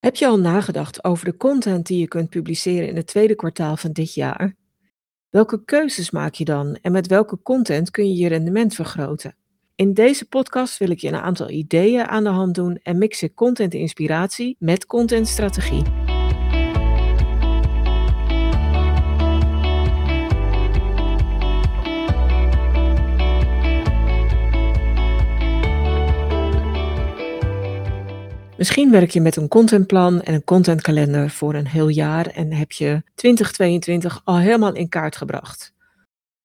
Heb je al nagedacht over de content die je kunt publiceren in het tweede kwartaal van dit jaar? Welke keuzes maak je dan en met welke content kun je je rendement vergroten? In deze podcast wil ik je een aantal ideeën aan de hand doen en mix ik content inspiratie met contentstrategie. Misschien werk je met een contentplan en een contentkalender voor een heel jaar en heb je 2022 al helemaal in kaart gebracht.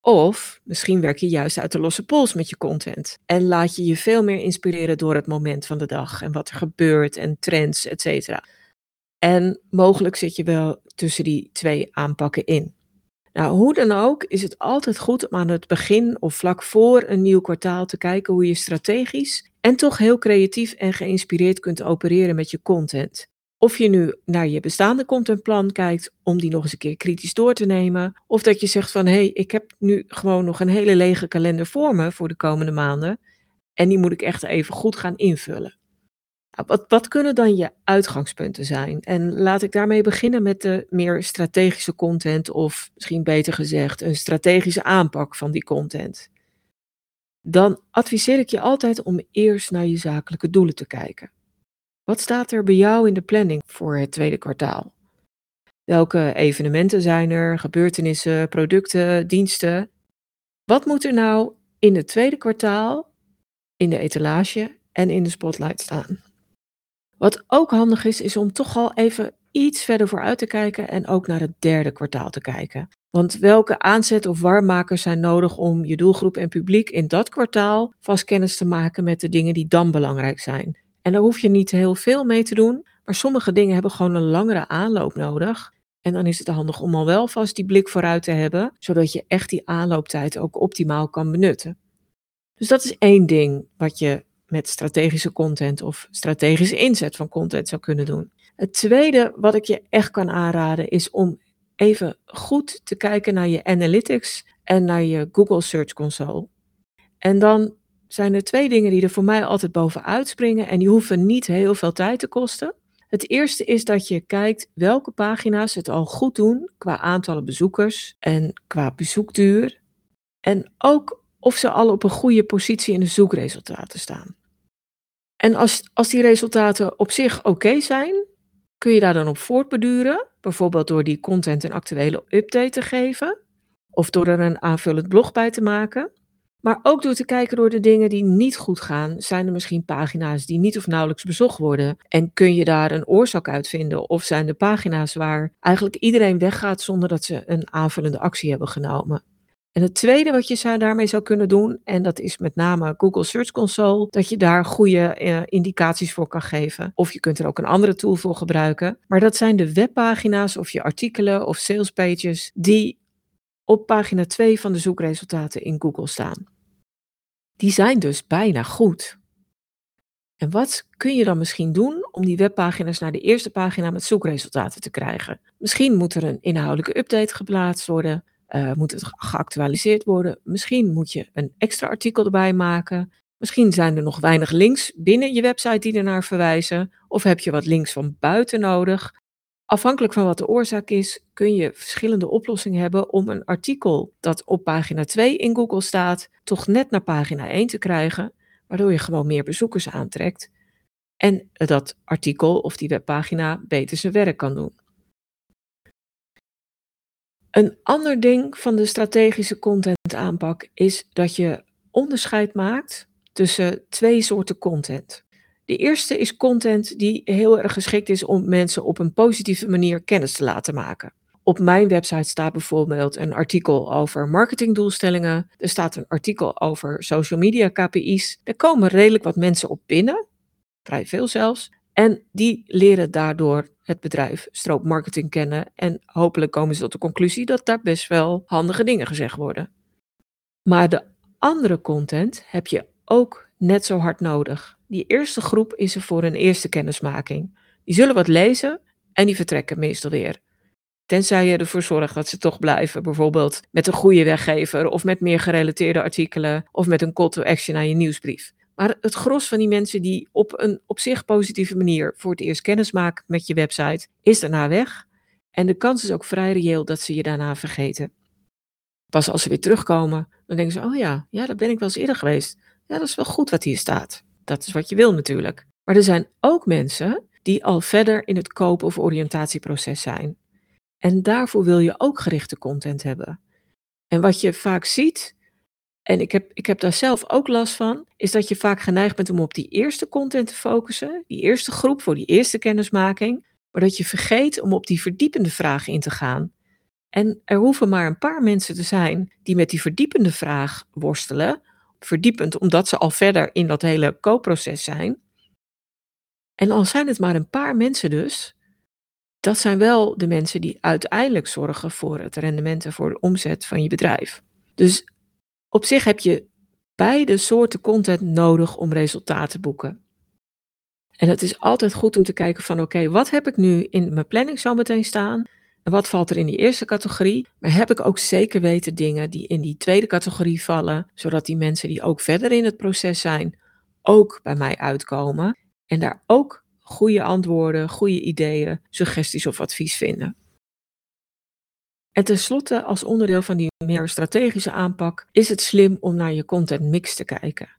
Of misschien werk je juist uit de losse pols met je content en laat je je veel meer inspireren door het moment van de dag en wat er gebeurt en trends, etc. En mogelijk zit je wel tussen die twee aanpakken in. Nou, hoe dan ook is het altijd goed om aan het begin of vlak voor een nieuw kwartaal te kijken hoe je strategisch en toch heel creatief en geïnspireerd kunt opereren met je content. Of je nu naar je bestaande contentplan kijkt om die nog eens een keer kritisch door te nemen, of dat je zegt van hé, hey, ik heb nu gewoon nog een hele lege kalender voor me voor de komende maanden en die moet ik echt even goed gaan invullen. Nou, wat, wat kunnen dan je uitgangspunten zijn? En laat ik daarmee beginnen met de meer strategische content, of misschien beter gezegd, een strategische aanpak van die content. Dan adviseer ik je altijd om eerst naar je zakelijke doelen te kijken. Wat staat er bij jou in de planning voor het tweede kwartaal? Welke evenementen zijn er, gebeurtenissen, producten, diensten? Wat moet er nou in het tweede kwartaal in de etalage en in de spotlight staan? Wat ook handig is, is om toch al even iets verder vooruit te kijken en ook naar het derde kwartaal te kijken. Want welke aanzet of warmmakers zijn nodig om je doelgroep en publiek in dat kwartaal vast kennis te maken met de dingen die dan belangrijk zijn? En daar hoef je niet heel veel mee te doen, maar sommige dingen hebben gewoon een langere aanloop nodig. En dan is het handig om al wel vast die blik vooruit te hebben, zodat je echt die aanlooptijd ook optimaal kan benutten. Dus dat is één ding wat je met strategische content of strategische inzet van content zou kunnen doen. Het tweede wat ik je echt kan aanraden is om even goed te kijken naar je analytics en naar je Google Search Console. En dan zijn er twee dingen die er voor mij altijd bovenuit springen en die hoeven niet heel veel tijd te kosten. Het eerste is dat je kijkt welke pagina's het al goed doen qua aantallen bezoekers en qua bezoekduur. En ook of ze al op een goede positie in de zoekresultaten staan. En als, als die resultaten op zich oké zijn, kun je daar dan op voortbeduren, bijvoorbeeld door die content een actuele update te geven, of door er een aanvullend blog bij te maken. Maar ook door te kijken door de dingen die niet goed gaan, zijn er misschien pagina's die niet of nauwelijks bezocht worden. En kun je daar een oorzaak uit vinden? Of zijn er pagina's waar eigenlijk iedereen weggaat zonder dat ze een aanvullende actie hebben genomen? En het tweede wat je daarmee zou kunnen doen, en dat is met name Google Search Console, dat je daar goede eh, indicaties voor kan geven. Of je kunt er ook een andere tool voor gebruiken. Maar dat zijn de webpagina's of je artikelen of salespages die op pagina 2 van de zoekresultaten in Google staan. Die zijn dus bijna goed. En wat kun je dan misschien doen om die webpagina's naar de eerste pagina met zoekresultaten te krijgen? Misschien moet er een inhoudelijke update geplaatst worden. Uh, moet het geactualiseerd worden? Misschien moet je een extra artikel erbij maken. Misschien zijn er nog weinig links binnen je website die ernaar verwijzen. Of heb je wat links van buiten nodig? Afhankelijk van wat de oorzaak is, kun je verschillende oplossingen hebben om een artikel dat op pagina 2 in Google staat, toch net naar pagina 1 te krijgen, waardoor je gewoon meer bezoekers aantrekt en dat artikel of die webpagina beter zijn werk kan doen. Een ander ding van de strategische content aanpak is dat je onderscheid maakt tussen twee soorten content. De eerste is content die heel erg geschikt is om mensen op een positieve manier kennis te laten maken. Op mijn website staat bijvoorbeeld een artikel over marketingdoelstellingen. Er staat een artikel over social media KPI's. Er komen redelijk wat mensen op binnen, vrij veel zelfs. En die leren daardoor het bedrijf Stroop Marketing kennen. En hopelijk komen ze tot de conclusie dat daar best wel handige dingen gezegd worden. Maar de andere content heb je ook net zo hard nodig. Die eerste groep is er voor een eerste kennismaking. Die zullen wat lezen en die vertrekken meestal weer. Tenzij je ervoor zorgt dat ze toch blijven, bijvoorbeeld met een goede weggever of met meer gerelateerde artikelen of met een call to action aan je nieuwsbrief. Maar het gros van die mensen die op een op zich positieve manier voor het eerst kennis maken met je website, is daarna weg. En de kans is ook vrij reëel dat ze je daarna vergeten. Pas als ze weer terugkomen, dan denken ze: Oh ja, ja, dat ben ik wel eens eerder geweest. Ja, dat is wel goed wat hier staat. Dat is wat je wil natuurlijk. Maar er zijn ook mensen die al verder in het kopen- of oriëntatieproces zijn. En daarvoor wil je ook gerichte content hebben. En wat je vaak ziet, en ik heb, ik heb daar zelf ook last van, is dat je vaak geneigd bent om op die eerste content te focussen, die eerste groep voor die eerste kennismaking, maar dat je vergeet om op die verdiepende vraag in te gaan. En er hoeven maar een paar mensen te zijn die met die verdiepende vraag worstelen, verdiepend omdat ze al verder in dat hele koopproces zijn. En al zijn het maar een paar mensen dus, dat zijn wel de mensen die uiteindelijk zorgen voor het rendement en voor de omzet van je bedrijf. Dus op zich heb je beide soorten content nodig om resultaten te boeken. En het is altijd goed om te kijken van oké, wat heb ik nu in mijn planning zo meteen staan? En wat valt er in die eerste categorie? Maar heb ik ook zeker weten dingen die in die tweede categorie vallen, zodat die mensen die ook verder in het proces zijn, ook bij mij uitkomen en daar ook goede antwoorden, goede ideeën, suggesties of advies vinden. En tenslotte, als onderdeel van die meer strategische aanpak, is het slim om naar je content mix te kijken.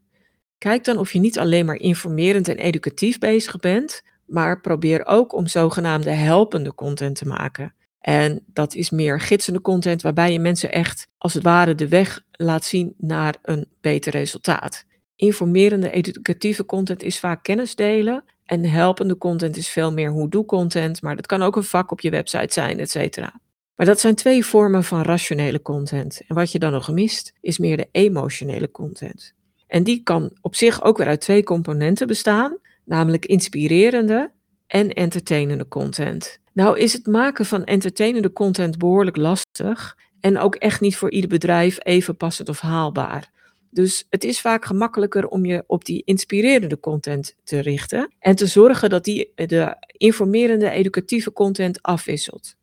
Kijk dan of je niet alleen maar informerend en educatief bezig bent, maar probeer ook om zogenaamde helpende content te maken. En dat is meer gidsende content waarbij je mensen echt als het ware de weg laat zien naar een beter resultaat. Informerende educatieve content is vaak kennis delen en helpende content is veel meer hoe-doe content, maar dat kan ook een vak op je website zijn, et cetera. Maar dat zijn twee vormen van rationele content. En wat je dan nog mist, is meer de emotionele content. En die kan op zich ook weer uit twee componenten bestaan, namelijk inspirerende en entertainende content. Nou is het maken van entertainende content behoorlijk lastig en ook echt niet voor ieder bedrijf even passend of haalbaar. Dus het is vaak gemakkelijker om je op die inspirerende content te richten en te zorgen dat die de informerende, educatieve content afwisselt.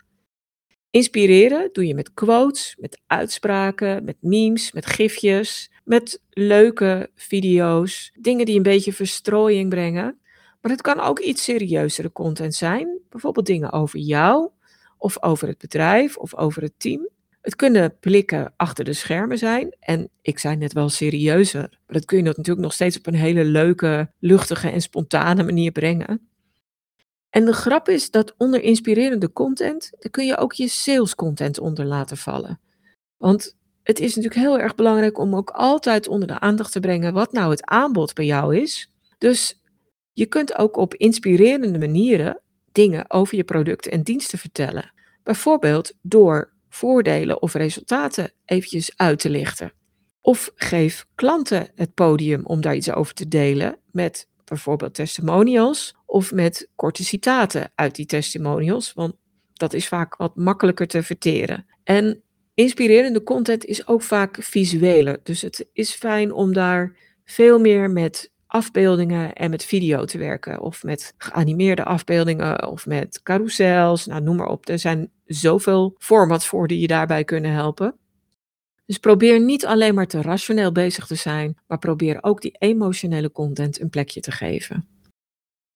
Inspireren doe je met quotes, met uitspraken, met memes, met gifjes, met leuke video's, dingen die een beetje verstrooiing brengen. Maar het kan ook iets serieuzere content zijn, bijvoorbeeld dingen over jou, of over het bedrijf, of over het team. Het kunnen blikken achter de schermen zijn. En ik zei net wel serieuzer. Maar dat kun je natuurlijk nog steeds op een hele leuke, luchtige en spontane manier brengen. En de grap is dat onder inspirerende content, daar kun je ook je sales content onder laten vallen. Want het is natuurlijk heel erg belangrijk om ook altijd onder de aandacht te brengen wat nou het aanbod bij jou is. Dus je kunt ook op inspirerende manieren dingen over je producten en diensten vertellen. Bijvoorbeeld door voordelen of resultaten eventjes uit te lichten. Of geef klanten het podium om daar iets over te delen met bijvoorbeeld testimonials of met korte citaten uit die testimonials, want dat is vaak wat makkelijker te verteren. En inspirerende content is ook vaak visueler, dus het is fijn om daar veel meer met afbeeldingen en met video te werken. Of met geanimeerde afbeeldingen of met carousels. Nou, noem maar op. Er zijn zoveel formats voor die je daarbij kunnen helpen. Dus probeer niet alleen maar te rationeel bezig te zijn, maar probeer ook die emotionele content een plekje te geven.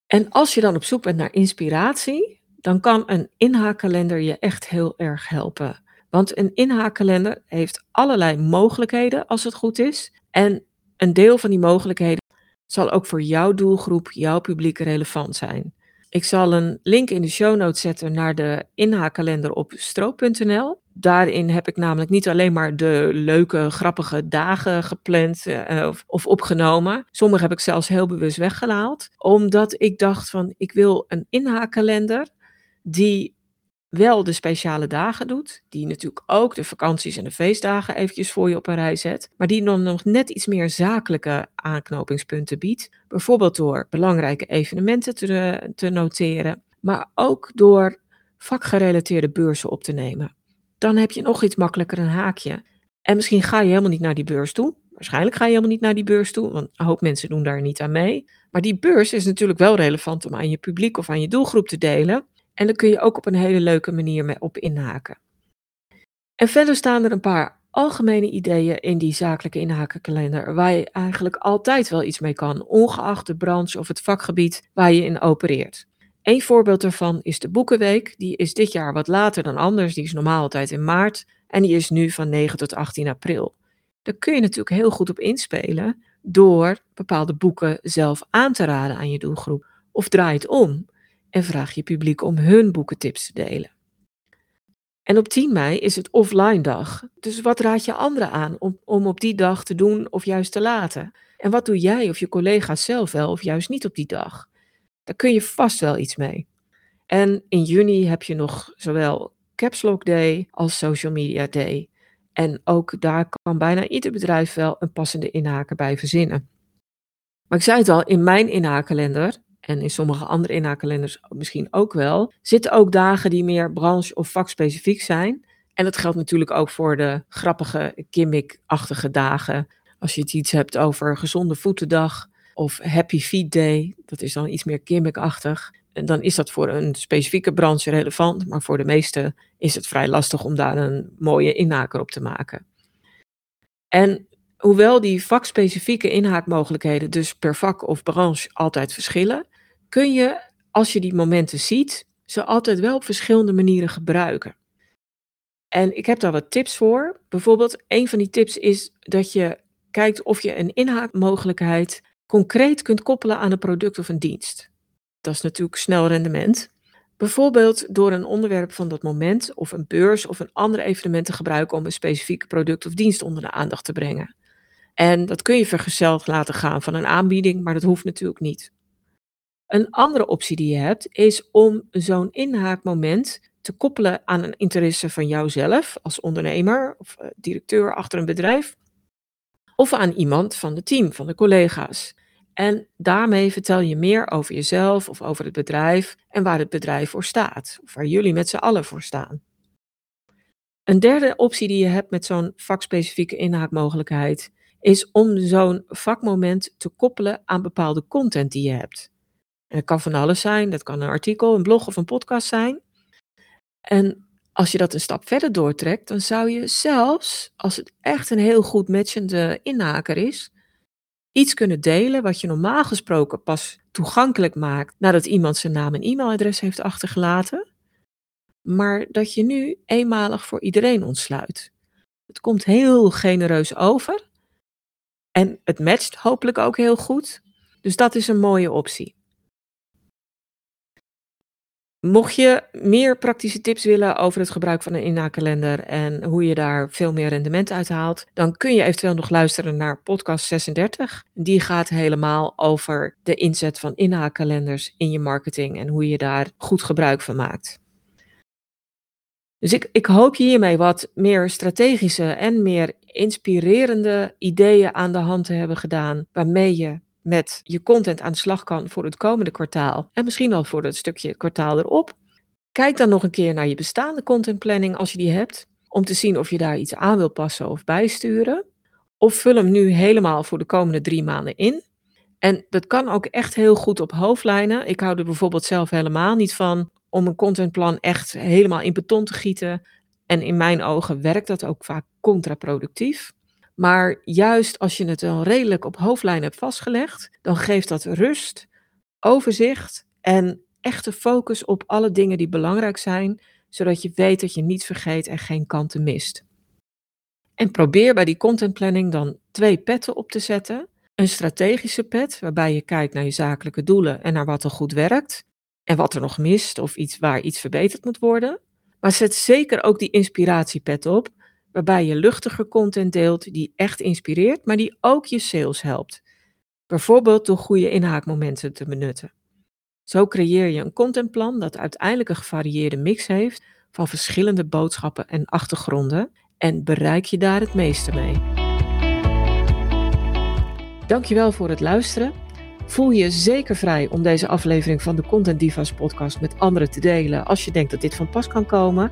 En als je dan op zoek bent naar inspiratie, dan kan een inhaakkalender je echt heel erg helpen. Want een inhaakkalender heeft allerlei mogelijkheden als het goed is. En een deel van die mogelijkheden zal ook voor jouw doelgroep, jouw publiek relevant zijn. Ik zal een link in de show notes zetten naar de inhaakkalender op stroop.nl. Daarin heb ik namelijk niet alleen maar de leuke, grappige dagen gepland uh, of, of, opgenomen. Sommige heb ik zelfs heel bewust weggehaald. Omdat ik dacht van, ik wil een inhaakkalender die wel de speciale dagen doet, die natuurlijk ook de vakanties en de feestdagen eventjes voor je op een rij zet, maar die dan nog net iets meer zakelijke aanknopingspunten biedt, bijvoorbeeld door belangrijke evenementen te, te noteren, maar ook door vakgerelateerde beurzen op te nemen. Dan heb je nog iets makkelijker een haakje. En misschien ga je helemaal niet naar die beurs toe. Waarschijnlijk ga je helemaal niet naar die beurs toe, want een hoop mensen doen daar niet aan mee. Maar die beurs is natuurlijk wel relevant om aan je publiek of aan je doelgroep te delen. En daar kun je ook op een hele leuke manier mee op inhaken. En verder staan er een paar algemene ideeën in die zakelijke inhakenkalender waar je eigenlijk altijd wel iets mee kan, ongeacht de branche of het vakgebied waar je in opereert. Een voorbeeld daarvan is de Boekenweek. Die is dit jaar wat later dan anders. Die is normaal altijd in maart en die is nu van 9 tot 18 april. Daar kun je natuurlijk heel goed op inspelen door bepaalde boeken zelf aan te raden aan je doelgroep. Of draai het om en vraag je publiek om hun boekentips te delen. En op 10 mei is het offline dag. Dus wat raad je anderen aan om, om op die dag te doen of juist te laten? En wat doe jij of je collega's zelf wel of juist niet op die dag? Daar kun je vast wel iets mee. En in juni heb je nog zowel Caps Lock Day als Social Media Day. En ook daar kan bijna ieder bedrijf wel een passende inhaker bij verzinnen. Maar ik zei het al, in mijn inhaakkalender en in sommige andere inhaakkalenders misschien ook wel, zitten ook dagen die meer branche- of vakspecifiek zijn. En dat geldt natuurlijk ook voor de grappige, gimmick-achtige dagen. Als je het iets hebt over gezonde voetendag of Happy Feet Day, dat is dan iets meer gimmick-achtig. En dan is dat voor een specifieke branche relevant, maar voor de meeste is het vrij lastig om daar een mooie inhaker op te maken. En hoewel die vakspecifieke inhaakmogelijkheden dus per vak of branche altijd verschillen, kun je, als je die momenten ziet, ze altijd wel op verschillende manieren gebruiken. En ik heb daar wat tips voor. Bijvoorbeeld, een van die tips is dat je kijkt of je een inhaakmogelijkheid concreet kunt koppelen aan een product of een dienst. Dat is natuurlijk snel rendement. Bijvoorbeeld door een onderwerp van dat moment of een beurs of een ander evenement te gebruiken om een specifiek product of dienst onder de aandacht te brengen. En dat kun je vergezeld laten gaan van een aanbieding, maar dat hoeft natuurlijk niet. Een andere optie die je hebt is om zo'n inhaakmoment te koppelen aan een interesse van jouzelf als ondernemer of eh, directeur achter een bedrijf. Of aan iemand van het team, van de collega's. En daarmee vertel je meer over jezelf of over het bedrijf en waar het bedrijf voor staat, of waar jullie met z'n allen voor staan. Een derde optie die je hebt met zo'n vakspecifieke inhaakmogelijkheid is om zo'n vakmoment te koppelen aan bepaalde content die je hebt. En dat kan van alles zijn, dat kan een artikel, een blog of een podcast zijn. En als je dat een stap verder doortrekt, dan zou je zelfs, als het echt een heel goed matchende inhaker is, iets kunnen delen wat je normaal gesproken pas toegankelijk maakt nadat iemand zijn naam en e-mailadres heeft achtergelaten, maar dat je nu eenmalig voor iedereen ontsluit. Het komt heel genereus over en het matcht hopelijk ook heel goed. Dus dat is een mooie optie. Mocht je meer praktische tips willen over het gebruik van een inhaakkalender en hoe je daar veel meer rendement uit haalt, dan kun je eventueel nog luisteren naar podcast 36. Die gaat helemaal over de inzet van inhaakkalenders in je marketing en hoe je daar goed gebruik van maakt. Dus ik, ik hoop je hiermee wat meer strategische en meer inspirerende ideeën aan de hand te hebben gedaan, waarmee je met je content aan de slag kan voor het komende kwartaal en misschien al voor het stukje kwartaal erop. Kijk dan nog een keer naar je bestaande contentplanning als je die hebt, om te zien of je daar iets aan wil passen of bijsturen. Of vul hem nu helemaal voor de komende drie maanden in. En dat kan ook echt heel goed op hoofdlijnen. Ik hou er bijvoorbeeld zelf helemaal niet van om een contentplan echt helemaal in beton te gieten. En in mijn ogen werkt dat ook vaak contraproductief. Maar juist als je het dan redelijk op hoofdlijn hebt vastgelegd, dan geeft dat rust, overzicht en echte focus op alle dingen die belangrijk zijn, zodat je weet dat je niets vergeet en geen kanten mist. En probeer bij die contentplanning dan twee petten op te zetten. Een strategische pet, waarbij je kijkt naar je zakelijke doelen en naar wat er goed werkt en wat er nog mist of iets waar iets verbeterd moet worden. Maar zet zeker ook die inspiratiepet op, waarbij je luchtige content deelt die echt inspireert, maar die ook je sales helpt. Bijvoorbeeld door goede inhaakmomenten te benutten. Zo creëer je een contentplan dat uiteindelijk een gevarieerde mix heeft van verschillende boodschappen en achtergronden en bereik je daar het meeste mee. Dankjewel voor het luisteren. Voel je zeker vrij om deze aflevering van de Content Divas podcast met anderen te delen als je denkt dat dit van pas kan komen.